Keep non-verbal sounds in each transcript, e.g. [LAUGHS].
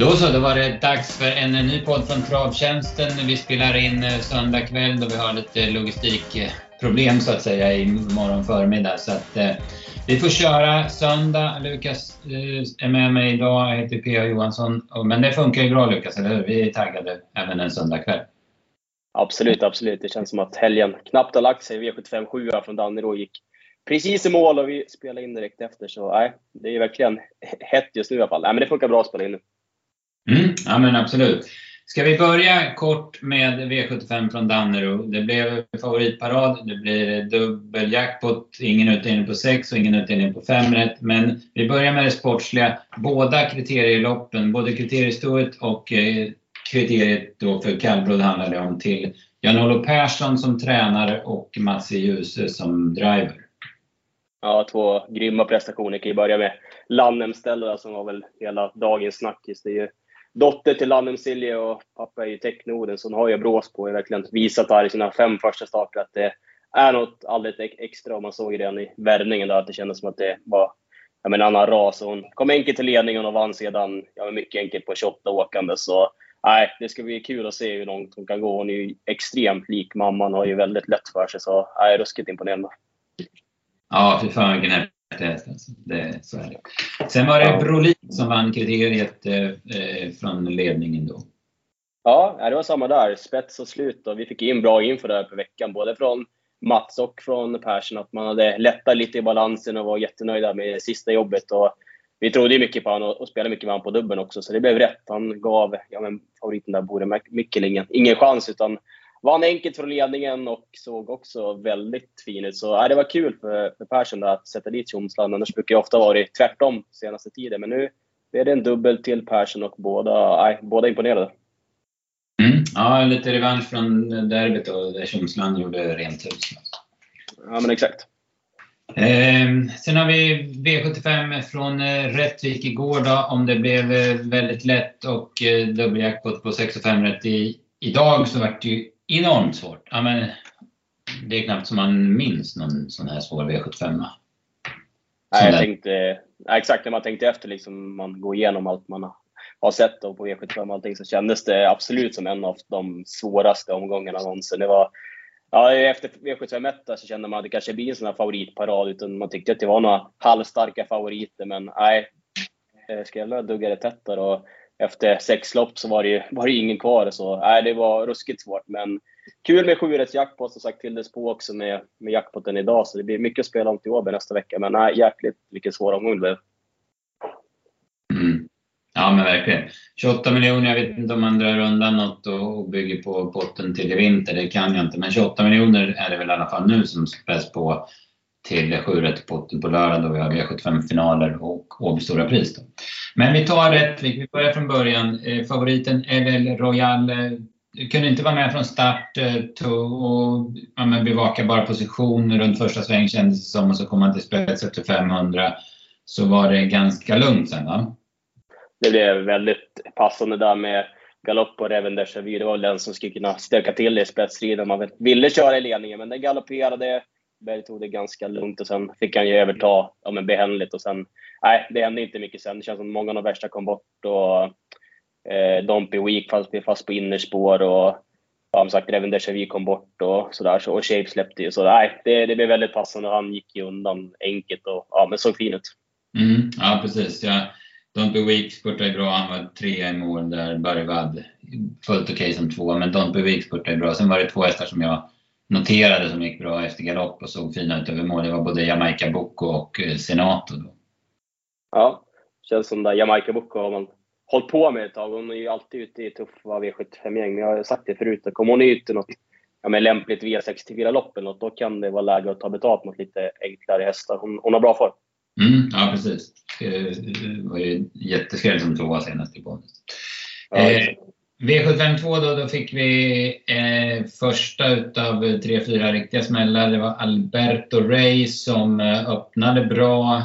Då så, då var det dags för en ny podd från Travtjänsten. Vi spelar in eh, söndag kväll då vi har lite logistikproblem så att säga i morgon förmiddag. Så att, eh, vi får köra söndag. Lukas eh, är med mig idag. Jag heter P.A. Johansson. Men det funkar ju bra Lukas, eller hur? Vi är taggade även en söndag kväll. Absolut, absolut. Det känns som att helgen knappt har lagt sig. V75 7 från Dannero gick precis i mål och vi spelade in direkt efter. Så nej, det är verkligen hett just nu i alla fall. Nej, men det funkar bra att spela in nu. Mm, ja men absolut. Ska vi börja kort med V75 från Dannero. Det blev favoritparad, det blir dubbel jackpot, ingen utdelning på 6 och ingen utdelning på 5 rätt. Men vi börjar med det sportsliga. Båda kriterieloppen, både kriteriestoet och eh, kriteriet då för kallblod handlar det om till Jan-Olof Persson som tränare och Mats Djuse som driver. Ja, två grymma prestationer. Kan ju börja med Lannemställda som var väl hela dagens snackis. Det är ju dotter till Lannem Silje och pappa är ju Technoden, så hon har ju brås på har verkligen visat här i sina fem första starter att det är något alldeles extra. Och man såg ju redan i värmningen där att det kändes som att det var ja, en annan ras. Hon kom enkelt till ledningen och vann sedan ja, mycket enkelt på 28 åkande. Så nej, det ska bli kul att se hur långt hon kan gå. Hon är ju extremt lik mamman och har ju väldigt lätt för sig. Så nej, ruskigt imponerande. Ja, fy fan vilken alltså. det, så är det. Sen var det Brolin som vann kriteriet eh, eh, från ledningen då. Ja, det var samma där. Spets och slut. Och vi fick in bra info där på veckan, både från Mats och från Persson, att man hade lättat lite i balansen och var jättenöjda med sista jobbet. Och vi trodde ju mycket på honom och spelade mycket med honom på dubben också, så det blev rätt. Han gav ja, men, favoriten där, Bore Mikkelingen, ingen chans, utan vann enkelt från ledningen och såg också väldigt fin ut. Så ja, det var kul för, för Persson att sätta dit Tjomsland. Annars brukar det ofta vara tvärtom senaste tiden. Men nu är det en dubbel till Persson och båda, ja, båda imponerade. Mm. Ja, lite revansch från derbyt då, där Tjomsland gjorde rent hus. Ja, men exakt. Eh, sen har vi V75 från eh, Rättvik igår då, om det blev eh, väldigt lätt och eh, dubbeljackpot på 6 och 5 rätt i, idag så vart det ju enormt svårt. Ja, men det är knappt som man minns någon sån här svår V75. Nej, jag tänkte, exakt när man tänkte efter, liksom, man går igenom allt man har sett på V75 och allting, så kändes det absolut som en av de svåraste omgångarna någonsin. Det var, ja, efter V75 så kände man att det kanske blir en sån här favoritparad, utan man tyckte att det var några halvstarka favoriter, men nej, Skrällar duggade tätt där och efter sex lopp så var det, var det ingen kvar. Så nej, det var ruskigt svårt. Men kul med sjurätts jackpot som sagt fylldes på också med, med jackpoten idag. Så det blir mycket att spela om till Åby nästa vecka. Men nej, jäkligt vilken svår omgång det blev. Mm. Ja men verkligen. 28 miljoner, jag vet inte om man drar undan något och bygger på potten till i vinter, det kan jag inte. Men 28 miljoner är det väl i alla fall nu som späs på till 7 potten på lördag då vi har V75-finaler och Åby Stora Pris. Då. Men vi tar rätt, vi börjar från början. Eh, favoriten favoriten väl Royal eh, kunde inte vara med från start eh, och ja, bevaka bara position runt första sväng kändes det som och så kom han till spets efter 500. Så var det ganska lugnt sen va? Det blev väldigt passande där med galopp och Reven Déjà Det var väl den som skulle kunna stöka till det i spetsstriden om man ville köra i ledningen. Men den galopperade Berg tog det ganska lugnt och sen fick han ju överta ja, men behändigt och sen, nej, det hände inte mycket sen. Det känns som många av de värsta kom bort och eh, Dompy Week fast, fast på innerspår och ja, som sagt, även Dejavi kom bort och sådär. Så, och Shape släppte ju. Så nej, det, det blev väldigt passande. Han gick ju undan enkelt och ja, men såg fin ut. Mm, ja, precis. Ja. Don't Be Weak spurtade bra. Han var trea i mål där. Barry Wadd fullt okej okay som tvåa, men Don't Be Weak spurtade bra. Sen var det två hästar som jag noterade som gick bra efter galopp och såg fina ut över mål. Det var både Jamaica Bocco och eh, Senato. Då. Ja, känns som där Jamaica Bocco har man hållit på med ett tag. Hon är ju alltid ute i tuffa V75-gäng. Jag har sagt det förut, kommer hon ut i något ja, men lämpligt V64-lopp eller något, då kan det vara läge att ta betalt mot lite enklare hästar. Hon, hon har bra form. Mm, ja, precis. Det var ju jätteskräll som tvåa senast i bonus. Ja, eh, V752 då, då fick vi eh, första utav tre, fyra riktiga smällar. Det var Alberto Rey som eh, öppnade bra.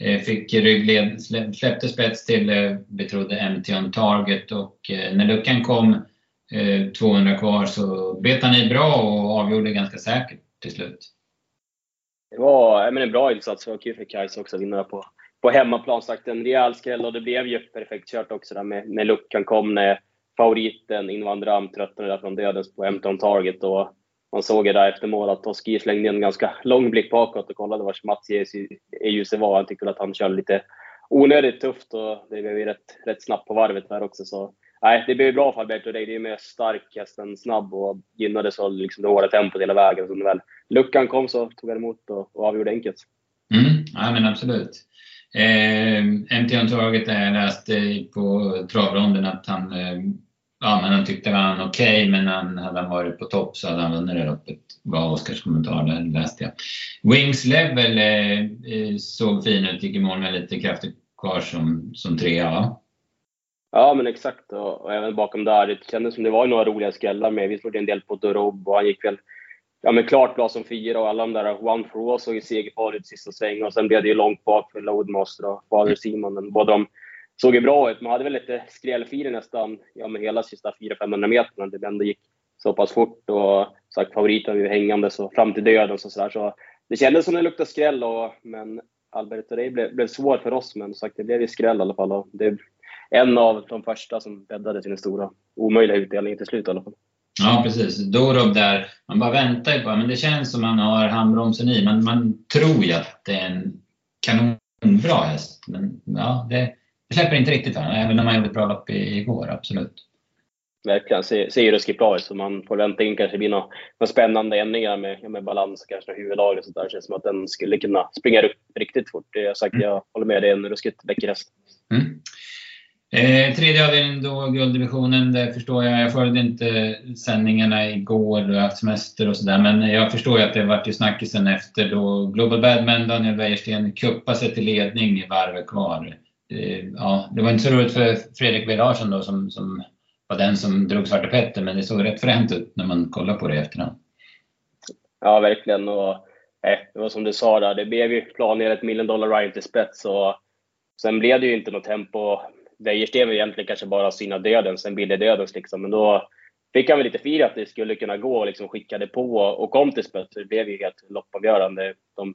Eh, fick ryggled, släppte spets till eh, betrodde MT on target och eh, när luckan kom eh, 200 kvar så bet han i bra och avgjorde ganska säkert till slut. Det var men en bra insats. Det var kul för Kajsa också att vinna på på hemmaplan sagt en rejäl skräll och det blev ju perfekt kört också där med, med luckan kom när favoriten Invandram tröttnade där från dödens på Empton Target och man såg ju där efter mål att Toski slängde en ganska lång blick bakåt och kollade vars Mats Ejuse var. Han tyckte att han körde lite onödigt tufft och det blev ju rätt, rätt snabbt på varvet där också. Så nej, det blev bra för Alberto Rey. Det är mer stark häst än snabb och gynnades av liksom det hårda tempot hela vägen. Så när väl luckan kom så tog han emot och, och avgjorde enkelt. Mm, ja men absolut. Eh, MT Target jag läste på travronden att han eh, ja, men han tyckte han var okej, okay, men han, hade han varit på topp så hade han vunnit det loppet. var Oskars kommentar där, läste jag. Wings Level eh, eh, såg fin ut, gick i mål med lite kraftigt kvar som, som trea va? Ja men exakt och, och, även bakom där. Det kändes som det var några roliga skrällar med. Vi trodde en del på Dorob och han gick väl ja, men klart bra som fyra och alla de där One for All såg ju segerfarligt sista svängen. och sen blev det ju långt bak för Loadmaster och Fader Simon. Båda de såg ju bra ut. Man hade väl lite skrällfiler nästan ja, med hela sista 400-500 meterna. Det ändå gick så pass fort och sagt favoriten var ju hängande så fram till döden så, så, så det kändes som det luktade skräll och, men Alberto Rey blev, blev svår för oss men sagt det blev ju skräll i alla fall. Och det är en av de första som bäddade till den stora omöjliga utdelningen till slut i alla fall. Ja, precis. Dorob där, man bara väntar ju på men det känns som man har handbromsen i. Man, man tror ju att det är en kanonbra häst. Men ja, det, det släpper inte riktigt va? Även om man gjorde ett bra lopp igår, absolut. Verkligen, ser, ser ruskigt bra ut. Så man får vänta in kanske blir några, några spännande ändringar med, med balans och kanske huvudlag och sånt där. Det känns som att den skulle kunna springa upp riktigt fort. Jag, sagt, mm. jag håller med, det är en ruskigt läcker häst. Mm. Eh, tredje avdelningen då, gulddivisionen, det förstår jag. Jag följde inte sändningarna igår, du har haft semester och sådär. Men jag förstår ju att det vart ju snackisen efter då Global Badman, Daniel Wäjersten, kuppade sig till ledning i varvet kvar. Eh, ja, det var inte så roligt för Fredrik W Larsson då som, som var den som drog Svarte Petter, men det såg rätt fränt ut när man kollar på det i efterhand. Ja, verkligen. Och, eh, det var som du sa där, det blev ju planerat million dollar ride till spets och sen blev det ju inte något tempo. Wäjersten egentligen kanske bara syna döden, sen Billy dödens liksom, men då fick han väl lite fira att det skulle kunna gå och liksom skickade på och kom till spets. Det blev ju helt loppavgörande. De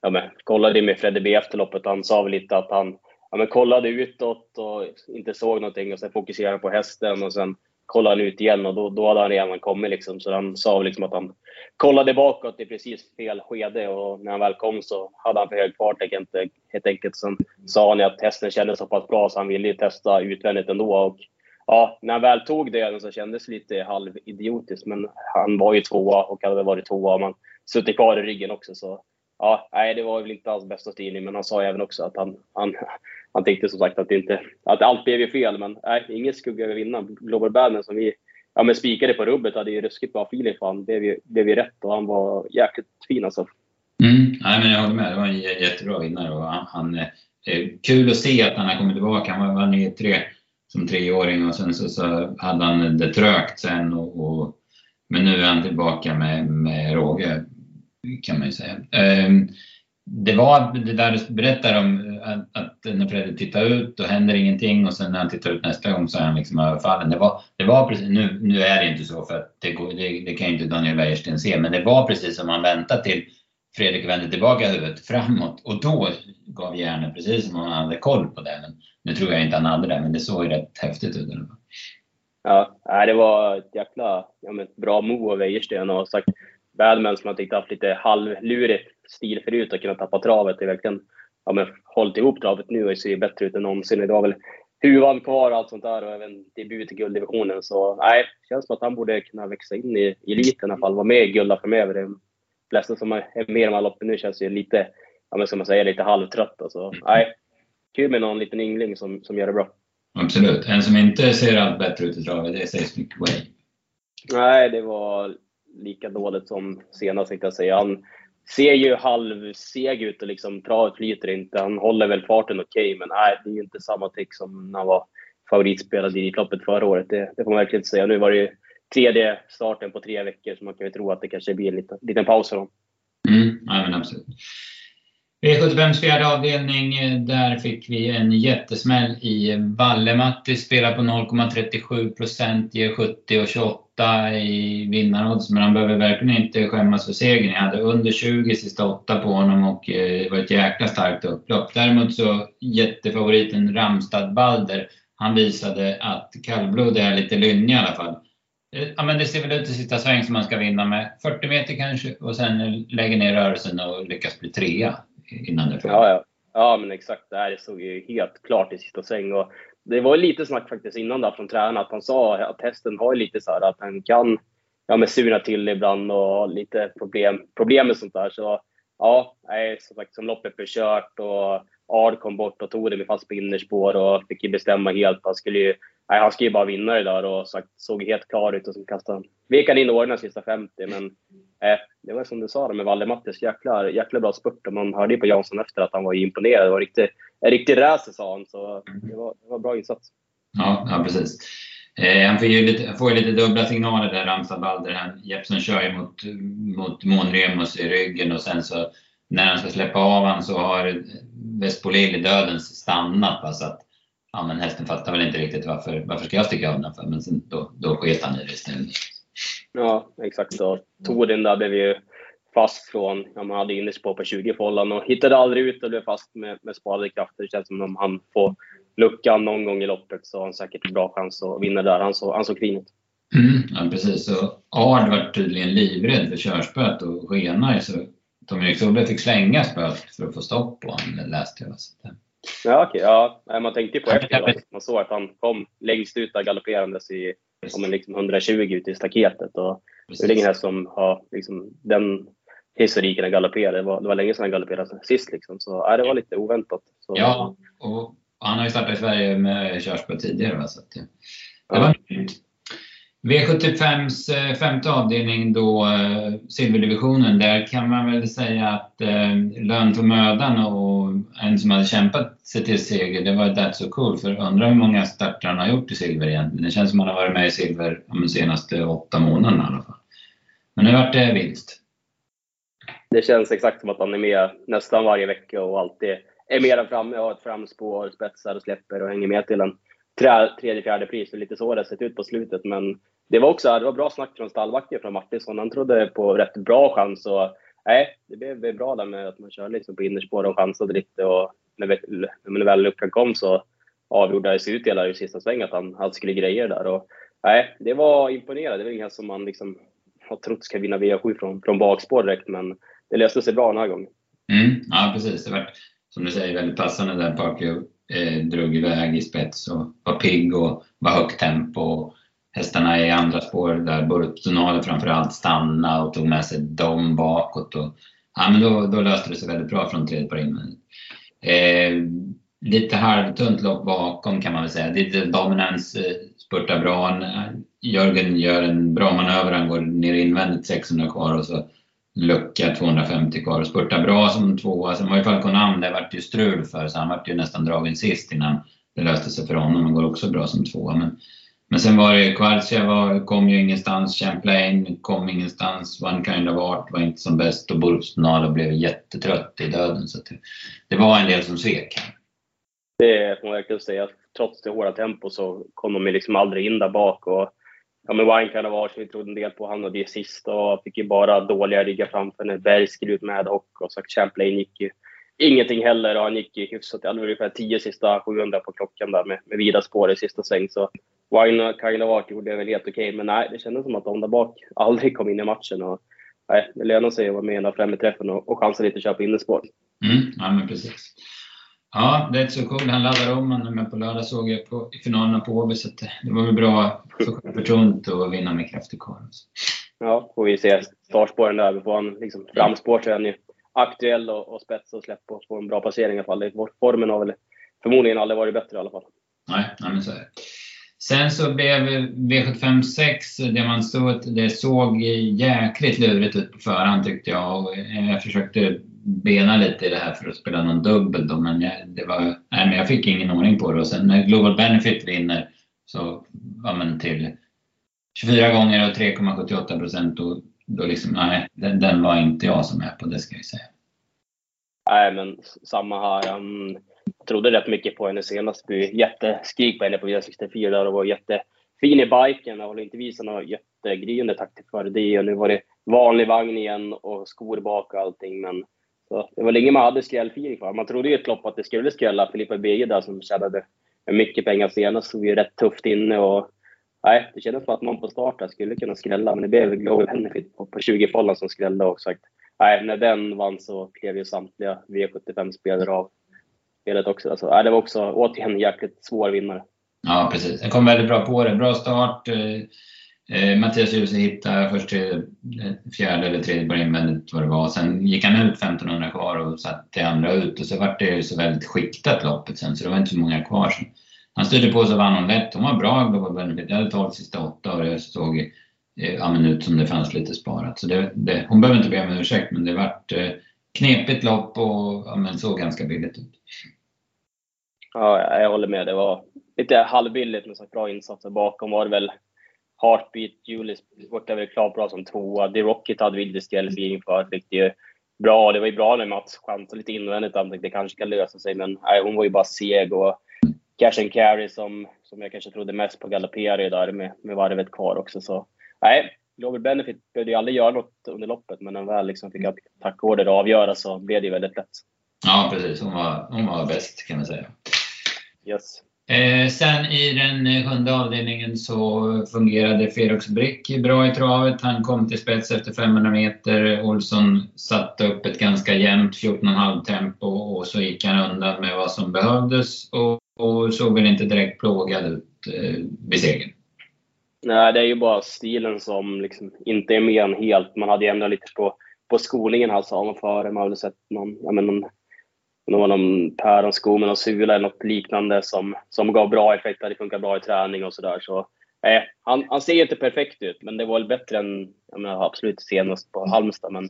ja, men, kollade med Fredde B efter loppet han sa väl lite att han ja, men kollade utåt och inte såg någonting och sen fokuserade på hästen och sen kollade han ut igen och då, då hade han redan kommit. Liksom. Så han sa liksom att han kollade bakåt i precis fel skede och när han väl kom så hade han för hög fart e- helt enkelt. Sen sa han att hästen kändes så pass bra så han ville testa utvändigt ändå. Och, ja, när han väl tog döden så kändes det lite halvidiotiskt men han var ju tvåa och hade varit tvåa om han suttit kvar i ryggen också. Så ja, nej, det var väl inte alls bästa styrning, men han sa även också att han, han, han tänkte som sagt att, inte, att allt blev ju fel, men nej, ingen skugga över vinnaren. Global Badman som vi ja, men spikade på rubbet hade ju ruskigt bra feeling för han blev ju, blev ju rätt och han var jäkligt fin alltså. Mm, nej, men jag håller med, det var en jättebra vinnare och han, han eh, eh, kul att se att han har kommit tillbaka. Han var ju tre som treåring och sen så, så hade han det trögt sen och, och men nu är han tillbaka med, med råge kan man ju säga. Eh, det var det där du berättar om eh, att, när Fredrik tittar ut och händer ingenting och sen när han tittar ut nästa gång så är han liksom överfallen. Det var, det var precis, nu, nu är det inte så för att det, det, det kan inte Daniel Wäjersten se, men det var precis som han väntade till Fredrik vände tillbaka huvudet framåt och då gav hjärnan precis som om han hade koll på det. Men nu tror jag inte han hade det, men det såg ju rätt häftigt ut. Ja, det var ett jäkla ja, men bra move av Wäjersten och sagt Badman som jag tyckte haft lite halvlurigt stil förut och kunnat tappa travet. Det är verkligen ja, men, hållit ihop travet nu och ser bättre ut än någonsin. Var väl huvan kvar och allt sånt där och även debut i gulddivisionen. Så nej, det känns som att han borde kunna växa in i eliten i alla fall. Vara med i gulda framöver. De flesta som är med i de här loppen nu känns ju lite, ja men ska man säga, lite halvtrötta. Så nej, kul med någon liten yngling som, som gör det bra. Absolut. En som inte ser allt bättre ut i travet, det är Seismic Way. Nej, det var lika dåligt som senast tänkte jag säga. Han ser ju halvseg ut och liksom travet flyter inte. Han håller väl farten okej, okay, men nej, det är ju inte samma trick som när han var favoritspelad i loppet förra året. Det, det får man verkligen inte säga. Nu var det ju tredje starten på tre veckor, så man kan ju tro att det kanske blir en liten, liten paus för honom. Mm, ja, men absolut. V75 fjärde avdelning, där fick vi en jättesmäll i Vallematti. Spelar på 0,37 procent, ger 70 och 28 åtta i vinnarodds, men han behöver verkligen inte skämmas för segern. Jag hade under 20 sista åtta på honom och eh, det var ett jäkla starkt upplopp. Däremot så jättefavoriten Ramstad Balder, han visade att kallblod är lite lynnig i alla fall. Eh, ja, men det ser väl ut i sista sväng som man ska vinna med 40 meter kanske och sen lägger ner rörelsen och lyckas bli trea innan det är ja, ja. ja, men exakt. Det här såg ju helt klart i sista sväng. Och det var lite snack faktiskt innan där från tränaren att han sa att hästen har lite så här att han kan ja, men surna till ibland och ha lite problem, problem med sånt där. Så ja, nej, som sagt, som loppet blev kört och Ard kom bort och tog det med fast på innerspår och fick ju bestämma helt. Han skulle ju, nej, han skulle ju bara vinna det där och sagt, såg helt klar ut och så kastade han. in åren sista 50, men eh, det var som du sa med Valle Mattis, jäkla, jäkla bra spurt och man hörde ju på Jansson efter att han var imponerad. Det var riktigt, en riktig racer sa han, så det var, det var bra insats. Ja, ja precis. Eh, han får ju lite, får ju lite dubbla signaler där, Ramstad Balder. Jeppson kör ju mot, mot Månremus i ryggen och sen så när han ska släppa av han så har Vespolil i dödens stannat. Va? Så att, ja, men hästen fattar väl inte riktigt varför, varför ska jag sticka av den för? Men sen, då, då sket han i det istället. Ja, exakt. Och Torin där blev ju fast från, ja, man hade innerspår på 20 förhållanden och hittade aldrig ut och blev fast med, med sparade krafter. Det känns som om han får luckan någon gång i loppet så har han säkert en bra chans att vinna där. Han, så, han såg fin ut. Mm, ja, precis. Och Ard var tydligen livrädd för körspöet och skenar så Tom Erik Solberg fick slänga spöet för att få stopp på honom, läste jag. Ja, okej. Ja, man tänkte på efter Man såg att han kom längst ut där galopperandes i om liksom 120 ut i staketet. Och det är ingen häst som har liksom, den historiken att galoppera. Det var, det var länge sedan han galopperade sist. Liksom. Så ja, det var lite oväntat. Så, ja, och han har ju startat i Sverige med körspö tidigare. Va? Så att, det, det var nytt. V75s eh, femte avdelning då, eh, silverdivisionen, där kan man väl säga att eh, lön för mödan och en som hade kämpat sig till seger, det var That's So Cool. För undrar hur många starter han har gjort i silver egentligen. Det känns som att han har varit med i silver de senaste åtta månaderna i alla fall. Men nu vart det vinst. Det känns exakt som att han är med nästan varje vecka och alltid är med där framme och har ett framspår, spetsar och släpper och hänger med till en tredje, fjärde pris. Det är lite så det har sett ut på slutet. Men det var också det var bra snack från stallbacken från Martinsson. Han trodde på rätt bra chans. Och, nej, det blev bra där med att man körde liksom på innerspår och chansade lite. Och när, när väl luckan kom så avgjorde det sig ut hela i sista svängen att han, han skulle grejer där. Och, nej, det var imponerande. Det var inget som man liksom har trott ska vinna V7 från, från bakspår direkt. Men det löste sig bra den här gången. Mm, ja, precis. Det var, som du säger, väldigt passande där Parker eh, drog iväg i spets och var pigg och var högt tempo hästarna i andra spår där Burtonale framförallt stannade och tog med sig dem bakåt. Och, ja, men då, då löste det sig väldigt bra från tredje par invändigt. Eh, lite halvtunt lopp bakom kan man väl säga. Lite dominans eh, spurtar bra. Jörgen gör en bra manöver, han går ner invändigt 600 kvar och så lucka 250 kvar och spurtar bra som tvåa. Sen var ju Falconam, det vart ju strul för så han vart ju nästan dragen sist innan det löste sig för honom. Han går också bra som tvåa. Men men sen var det Kvartsia kom ju ingenstans, Champlain kom ingenstans, One Kind of Art var inte som bäst och Burpsnala blev jättetrött i döden. Så det, det var en del som svek. Det får man verkligen säga. Trots det hårda tempot så kom de liksom aldrig in där bak. Och, ja, men One Kind of Art, vi trodde en del på, han och det sist och fick ju bara dåliga ryggar framför när Berg skulle ut med och, och sagt Champlain gick ju ingenting heller och han gick ju hyfsat. Han hade ungefär 10 sista 700 på klockan där med, med vida spår i sista sväng. Så Wine kind of art gjorde väl helt okej, okay, men nej, det kändes som att de där bak aldrig kom in i matchen. Och, nej, det lönar sig att vara med i främre träffen och, och chansa lite att köpa innerspår. Mm, ja, men precis. Ja, det är så cool. Han laddar om honom, men på lördag såg jag på, i finalerna på Åby, så det var väl bra för förtroendet att vinna med kraftig kvar. Ja, och vi ser startspåren där. Får han liksom framspår så är han ju aktuell och, och spets och släpp och få en bra passering i alla fall. Formen har väl förmodligen aldrig varit bättre i alla fall. Nej, nej men så är det. Sen så blev V75 6, det man stod, det såg jäkligt lurigt ut på förhand tyckte jag. Och jag försökte bena lite i det här för att spela någon dubbel då, men jag, det var, nej, men jag fick ingen ordning på det. Och sen när Global Benefit vinner så var man till 24 gånger och 3,78 procent. Då, då liksom, nej, den, den, var inte jag som är på, det ska jag säga. Nej, men samma här. Um, jag mm, trodde rätt mycket på henne senast. Det jätteskrik på henne på V64 där och var jättefin i biken. Jag håller inte visat några jättegryende takter för det. Och nu var det vanlig vagn igen och skor bak och allting. Men så, det var länge man hade skrällfeeling kvar. Man trodde ju ett lopp att det skulle skrälla. Filippa Birger där som tjänade mycket pengar senast såg ju rätt tufft inne. Och, nej, det kändes som att någon på start skulle kunna skrälla. Men det blev Global Benefit på, på 20-fållan som skrällde och sagt nej, när den vann så klev ju samtliga V75-spelare av spelet också. Alltså, nej, det var också återigen en jäkligt svår vinnare. Ja, precis. Den kom väldigt bra på det. Bra start. Eh, Eh, Mattias Djuse hittade först till eh, fjärde eller tredje på invändigt vad det var. Sen gick han ut 1500 kvar och satte andra ut och så vart det ju så väldigt skiktat loppet sen så det var inte så många kvar. Sen. Han styrde på så vann hon lätt. Hon var bra Global Benefit. Jag hade 12 sista åtta och det såg eh, ja, men ut som det fanns lite sparat. Så det, det, hon behöver inte be om ursäkt men det vart eh, knepigt lopp och ja, men såg ganska billigt ut. Ja, jag håller med. Det var lite halvbilligt med så bra insatser. Bakom var det väl Heartbeat, Julius borta väl klart bra som tvåa. The Rocket hade vi lite för. Fick det ju bra. Det var ju bra när Mats chansade lite invändigt. Han tänkte det kanske kan lösa sig, men nej, hon var ju bara seg. Och Cash and Carry som, som jag kanske trodde mest på galopperade där med, med varvet kvar också. Så nej, Global Benefit behövde ju aldrig göra något under loppet, men när han väl liksom fick tackorder och avgöra så blev det ju väldigt lätt. Ja, precis. Hon var, hon var bäst kan man säga. Yes. Eh, sen i den eh, sjunde avdelningen så fungerade Ferox Brick bra i travet. Han kom till spets efter 500 meter. Olsson satte upp ett ganska jämnt 14,5 tempo och så gick han undan med vad som behövdes och, och såg väl inte direkt plågad ut eh, vid segern. Nej, det är ju bara stilen som liksom inte är med en helt. Man hade ju ändrat lite på, på skolningen här sa man före. Man hade sett någon, ja, men någon det var någon päronsko med någon sula eller något liknande som, som gav bra effekt. Det funkar bra i träning och sådär. Så, eh, han, han ser inte perfekt ut, men det var väl bättre än jag menar, absolut senast på Halmstad. Men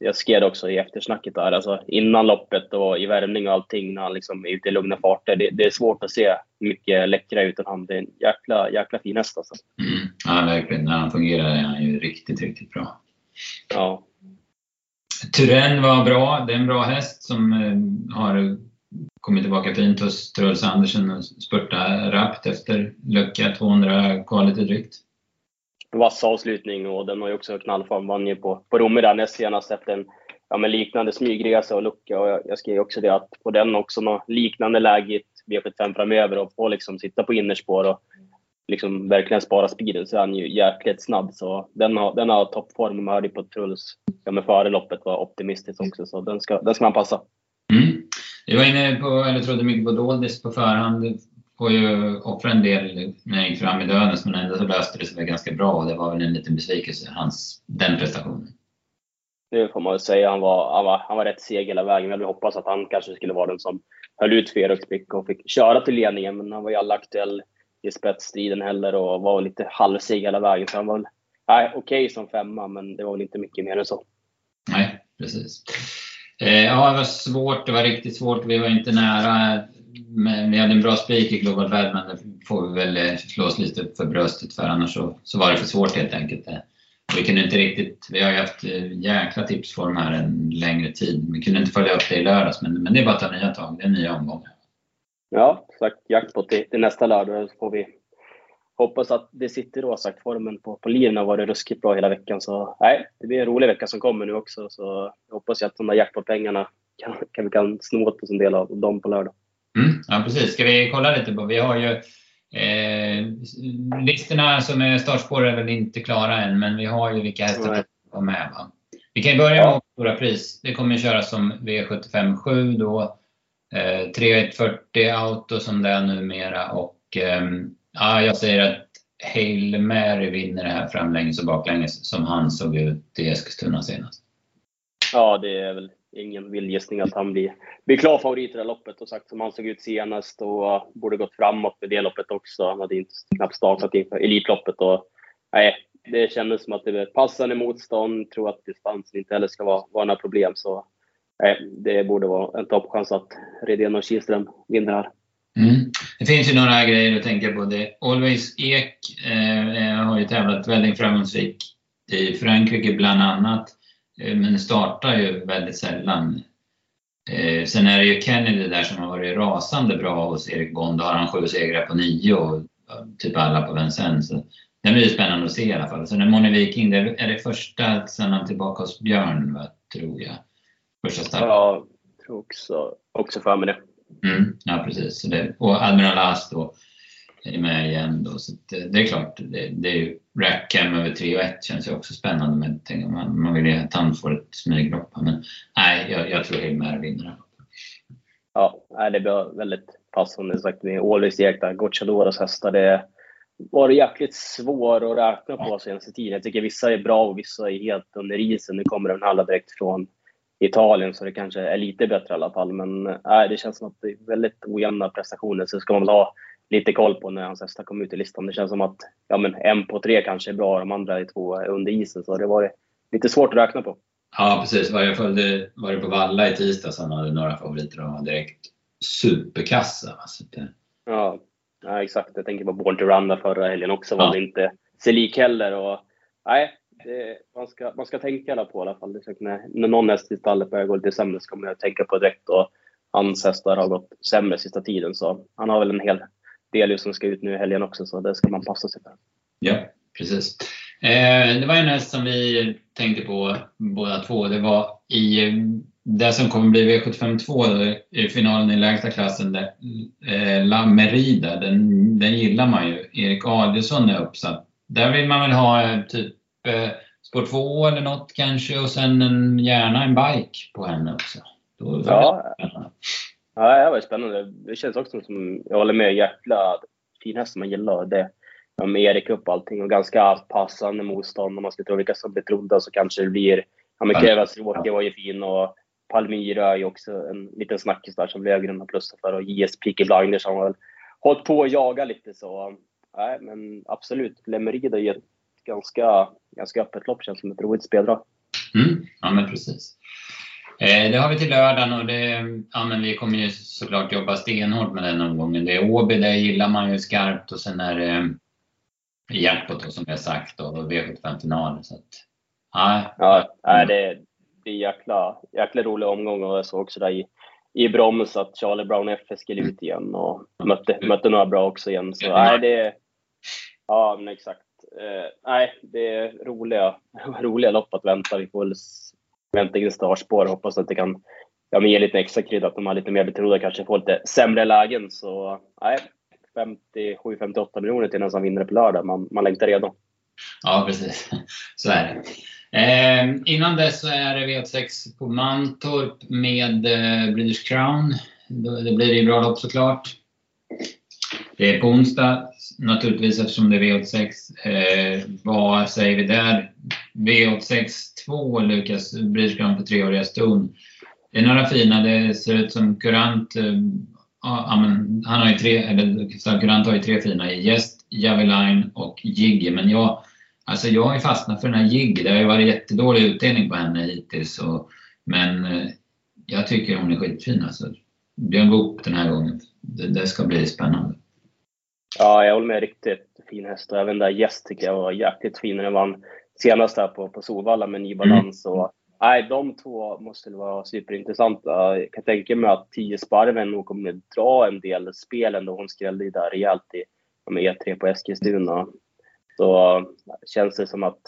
jag skrev också i eftersnacket där, alltså innan loppet och i värmning och allting när han liksom är ute i lugna farter. Det, det är svårt att se mycket läckra ut än han. Det är en jäkla, jäkla fin häst alltså. Mm. Ja, verkligen. När han fungerar är han ju riktigt, riktigt bra. Ja. Turen var bra. Det är en bra häst som eh, har kommit tillbaka fint hos Truls Andersen och spurta rappt efter lucka 200 kvar lite drygt. Vass avslutning och den har ju också knallform. Vann ju på, på Romme där näst senast efter en ja, men liknande smygresa och lucka. Och jag, jag skrev också det att på den också något liknande läge i V75 framöver och få liksom sitta på innerspår och liksom verkligen spara speeden så är han ju jäkligt snabb. Så den har, den har toppform. Man hörde på Truls ja, men före loppet var optimistisk också, så den ska, den ska man passa. Mm. Jag var inne på, eller trodde mycket på Doldis på förhand. Får ju offra en del när jag gick fram i Dönes, men ändå så löste det sig ganska bra och det var väl en liten besvikelse, hans, den prestationen. Det får man väl säga. Han var, han var, han var rätt seg hela vägen. Jag hade hoppats att han kanske skulle vara den som höll ut Ferox och fick köra till ledningen, men han var ju aldrig aktuell i spetsstriden heller och var lite halvseg hela vägen. Så han var okej okay som femma, men det var väl inte mycket mer än så. Nej, precis. Eh, ja, det var svårt. Det var riktigt svårt. Vi var inte nära. Men vi hade en bra spik i Global Bad, men det får vi väl eh, slå oss lite för bröstet för. Annars så, så var det för svårt helt enkelt. Eh, vi kunde inte riktigt, vi har ju haft eh, jäkla tipsform här en längre tid. Vi kunde inte följa upp det i lördags, men, men det är bara att ta nya tag. Det är nya omgångar. Ja, sagt jackpot till, till nästa lördag. Så får vi hoppas att det sitter då. Sagt formen på, på liren har varit ruskigt bra hela veckan. Så nej, det blir en rolig vecka som kommer nu också. Så jag hoppas att de där jackpot-pengarna kan, kan, vi kan sno åt oss en del av dem på lördag. Mm, ja, precis. Ska vi kolla lite på, vi har ju eh, listorna som är startspår är väl inte klara än, men vi har ju vilka hästar som var med. Va? Vi kan börja med ja. Stora pris. Det kommer köras som V75 7 då. Eh, 3140 auto som det är numera och eh, ja, jag säger att Hail Mary vinner det här framlänges och baklänges som han såg ut i Eskilstuna senast. Ja, det är väl ingen vild gissning att han blir, blir klar favorit i det här loppet. Och sagt som han såg ut senast och borde gått framåt i det loppet också. Han hade inte knappt startat inför Elitloppet. Och, nej, det kändes som att det var passande motstånd. Tror att distansen inte heller ska vara, vara några problem. Så nej, det borde vara en toppchans att Redén och Kihlström vinner här. Mm. Det finns ju några grejer att tänka på. Det. Always Ek eh, har ju tävlat väldigt framgångsrikt i Frankrike bland annat, eh, men startar ju väldigt sällan. Eh, sen är det ju Kennedy där som har varit rasande bra hos Erik Bond. Då har han sju segrar på nio och typ alla på Vincennes. Det blir spännande att se i alla fall. Sen är Moni Viking, det är det första sen han tillbaka hos Björn, va, tror jag. Första. Ja, jag tror också, också för mig det. Mm, ja, precis. Så det, och Admiral As då är med igen. Då, så det, det, är klart, det, det är ju Rackham över 3 och 1 känns ju också spännande. Men tänk, man, man vill ju att han får ett smyglopp. Men nej, jag, jag tror Hilmer vinner. Ja, det blir väldigt passande sagt med Ålviks Ekta, Gocciadoras hästar. Det var jäkligt svår att räkna på senaste tiden. Jag tycker vissa är bra och vissa är helt under isen. Nu kommer den alla direkt från Italien så det kanske är lite bättre i alla fall. Men äh, det känns som att det är väldigt ojämna prestationer. Så ska man väl ha lite koll på när hans hästar kommer ut i listan. Det känns som att ja, men en på tre kanske är bra, de andra är två under isen. Så det var lite svårt att räkna på. Ja, precis. Jag följde, var det på Valla i tisdags han hade några favoriter och var direkt superkassa. Alltså det... ja, ja, exakt. Jag tänker på Born to Run förra helgen också. Var ja. det inte sig lik heller. Och, nej, det, man, ska, man ska tänka på i alla fall. När, när någon häst i stallet börjar gå lite sämre så kommer jag tänka på direkt. Och hans hästar har gått sämre sista tiden. Så han har väl en hel del som ska ut nu i helgen också. Så det ska man passa sig för. Ja, precis. Eh, det var en häst som vi tänkte på båda två. Det var i eh, det som kommer bli V752 i finalen i lägsta klassen, där, eh, La Merida, den, den gillar man ju. Erik Adielsson är uppsatt. Där vill man väl ha eh, typ eh, spår 2 eller något kanske och sen en, gärna en bike på henne också. Då, ja. ja, det var spännande. Det känns också som, jag håller med, jäkla fin häst som man gillar. Det, ja, med Erik upp allting och ganska passande motstånd. Om man ska tro vilka som blir trodda så kanske det blir, ja men Kevas Walker var ju fin och Palmyra är ju också en liten snackis där som Löfgren har plussat för och JS Peaky Blinders har väl hållit på att jaga lite så. Nej, men absolut. Lemerida är ett ganska, ganska öppet lopp. Känns som ett roligt speldrag. Mm, ja, men precis. Eh, det har vi till lördagen och det, ja, men vi kommer ju såklart jobba stenhårt med den omgången. Det är Åby, det gillar man ju skarpt och sen är det eh, jackpot som jag sagt och V75-final. Så att, ja, ja, nej, det, det är jäkla, jäkla rolig omgång och jag såg också där i, i broms att Charlie Brown FS skulle ut igen och mötte, mötte några bra också igen. Så nej, det Ja, men exakt. Eh, nej, det är roliga, [LAUGHS] roliga lopp att vänta. Vi får väl vänta in startspår och hoppas att det kan ja, men ge lite extra krydda, att de här lite mer betrodda kanske får lite sämre lägen. Så nej, 57-58 miljoner till den som vinner på lördag. Man, man längtar redan. Ja, precis. [LAUGHS] Så är det. Eh, innan dess så är det V86 på Mantorp med eh, British Crown. Det blir ju bra lopp såklart. Det är på onsdag naturligtvis eftersom det är V86. Eh, vad säger vi där? V86 2 Lukas British på för treåriga ston. Det är några fina. Det ser ut som Kurant. Eh, ja, men, han har ju tre, eller Kurant har ju tre fina i Gäst, Javeline och Jiggy. Men jag Alltså jag har ju fastnat för den här Jiggy. Det har ju varit jättedålig utdelning på henne hittills. Och, men eh, jag tycker hon är skitfin alltså. Björn Goop den här gången. Det, det, ska bli spännande. Ja, jag håller med. Riktigt fin häst. Även där Gäst tycker jag var jäkligt fin när den vann senast här på, på Solvalla med ny balans. Mm. Och, nej, de två måste vara superintressanta. Jag kan tänka mig att 10 Sparven nog kommer dra en del spel ändå. Hon skrällde ju där rejält i med E3 på Eskilstuna. Så känns det som att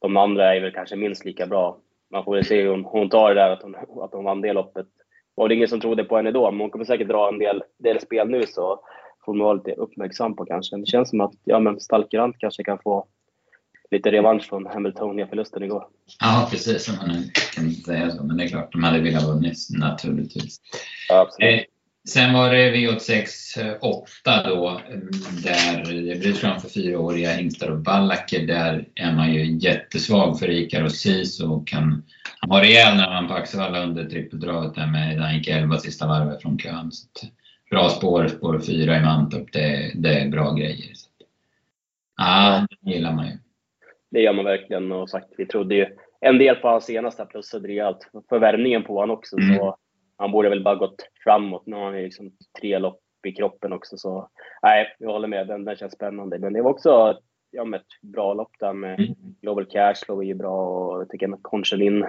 de andra är väl kanske minst lika bra. Man får väl se hur hon, hon tar det där att hon, att hon vann det loppet. Var det ingen som trodde på henne då, men hon kommer säkert dra en del, del spel nu så man vara lite uppmärksam på kanske. Det känns som att ja, men Stalkerant kanske kan få lite revansch från Hamiltonia-förlusten igår. Ja, precis. Man kan säga så. Men det är klart, de hade velat vunnit naturligtvis. Ja. Eh, Sen var det V86 8 då, där det blir framför fyraåriga hingstar och ballacker. Där är man ju jättesvag för Ikar och Sisu och kan var rejäl när man på Axevalla under trippeldraget där med, där han gick 11 sista varvet från kön. Så bra spår, spår 4 i Mantorp, det, det är bra grejer. Så. Ja, det gillar man ju. Det gör man verkligen och sagt, vi trodde ju en del på hans senaste, plussade rejält för värvningen på honom också. Mm. Så han borde väl bara gått framåt. Nu har han ju liksom tre lopp i kroppen också. Så nej, jag håller med. Den, den känns spännande. Men det var också ja, ett bra lopp där med mm. Global Cash låg ju bra och jag tycker att Conchenin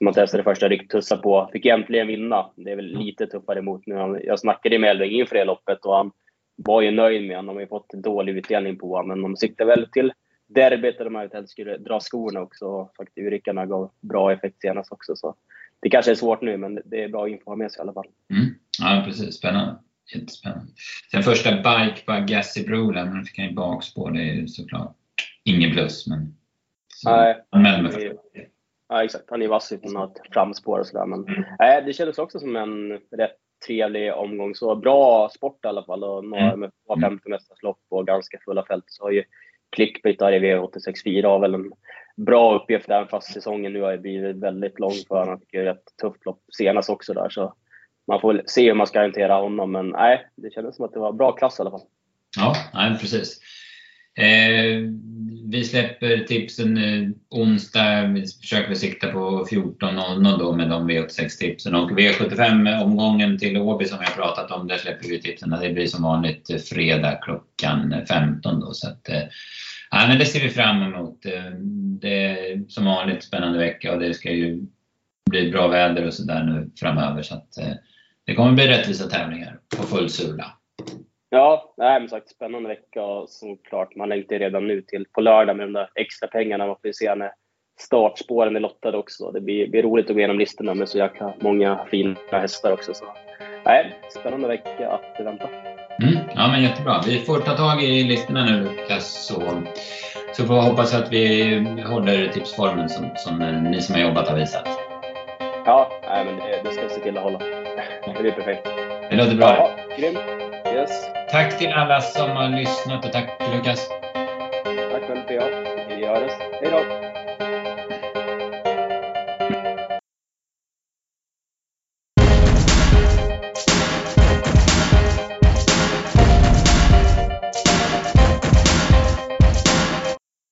som han testade första rycktussa på, fick äntligen vinna. Det är väl lite tuffare emot nu. Jag snackade med Elving inför det loppet och han var ju nöjd med honom. De har ju fått dålig utdelning på honom, men de siktar väl till derbyt där de helst skulle dra skorna också. Fakturickarna gav bra effekt senast också. Så det kanske är svårt nu, men det är bra info att ha med sig i alla fall. Mm. Ja, precis. Spännande. Jättespännande. Sen första bike på Gassi Brola, men fick han ju bakspår. Det är ju såklart ingen plus, men... Så, nej, men ja, exakt. Han är vass utan att framspår och sådär. Men nej, det kändes också som en rätt trevlig omgång. Så bra sport i alla fall. Och några mm. med 50 mästarslopp och ganska fulla fält. Så har ju Clickbait där i V864 har väl en bra uppgift även fast säsongen nu har blivit väldigt lång för honom. Han fick ju ett tufft lopp senast också där. Så man får se hur man ska hantera honom. Men nej, det kändes som att det var bra klass i alla fall. Ja, nej, precis. Eh, vi släpper tipsen eh, onsdag. Vi försöker sikta på 14.00 då med de V86-tipsen. Och V75-omgången till Åby som vi har pratat om, där släpper vi tipsen. Det blir som vanligt fredag klockan 15 då. Så att, eh, ja, men det ser vi fram emot. Eh, det är som vanligt spännande vecka och det ska ju bli bra väder och sådär nu framöver. Så att, eh, det kommer bli rättvisa tävlingar på full sula. Ja, nej, men sagt, spännande vecka och såklart. Man längtar redan nu till på lördag med de där extra pengarna. Man får se när startspåren är lottade också. Det blir, blir roligt att gå igenom listorna med så jäkla många fina hästar också. Så, nej, spännande vecka att vänta. Mm, ja, men jättebra. Vi får ta tag i listorna nu Lukas. Så, så får vi hoppas att vi håller tipsformen som, som ni som har jobbat har visat. Ja, nej, men det, det ska vi se till att hålla. Det blir perfekt. Det låter bra. Ja, grymt. Yes. Tack till alla som har lyssnat och tack Lukas. Tack själv P.A. Vi hörs. Hej då.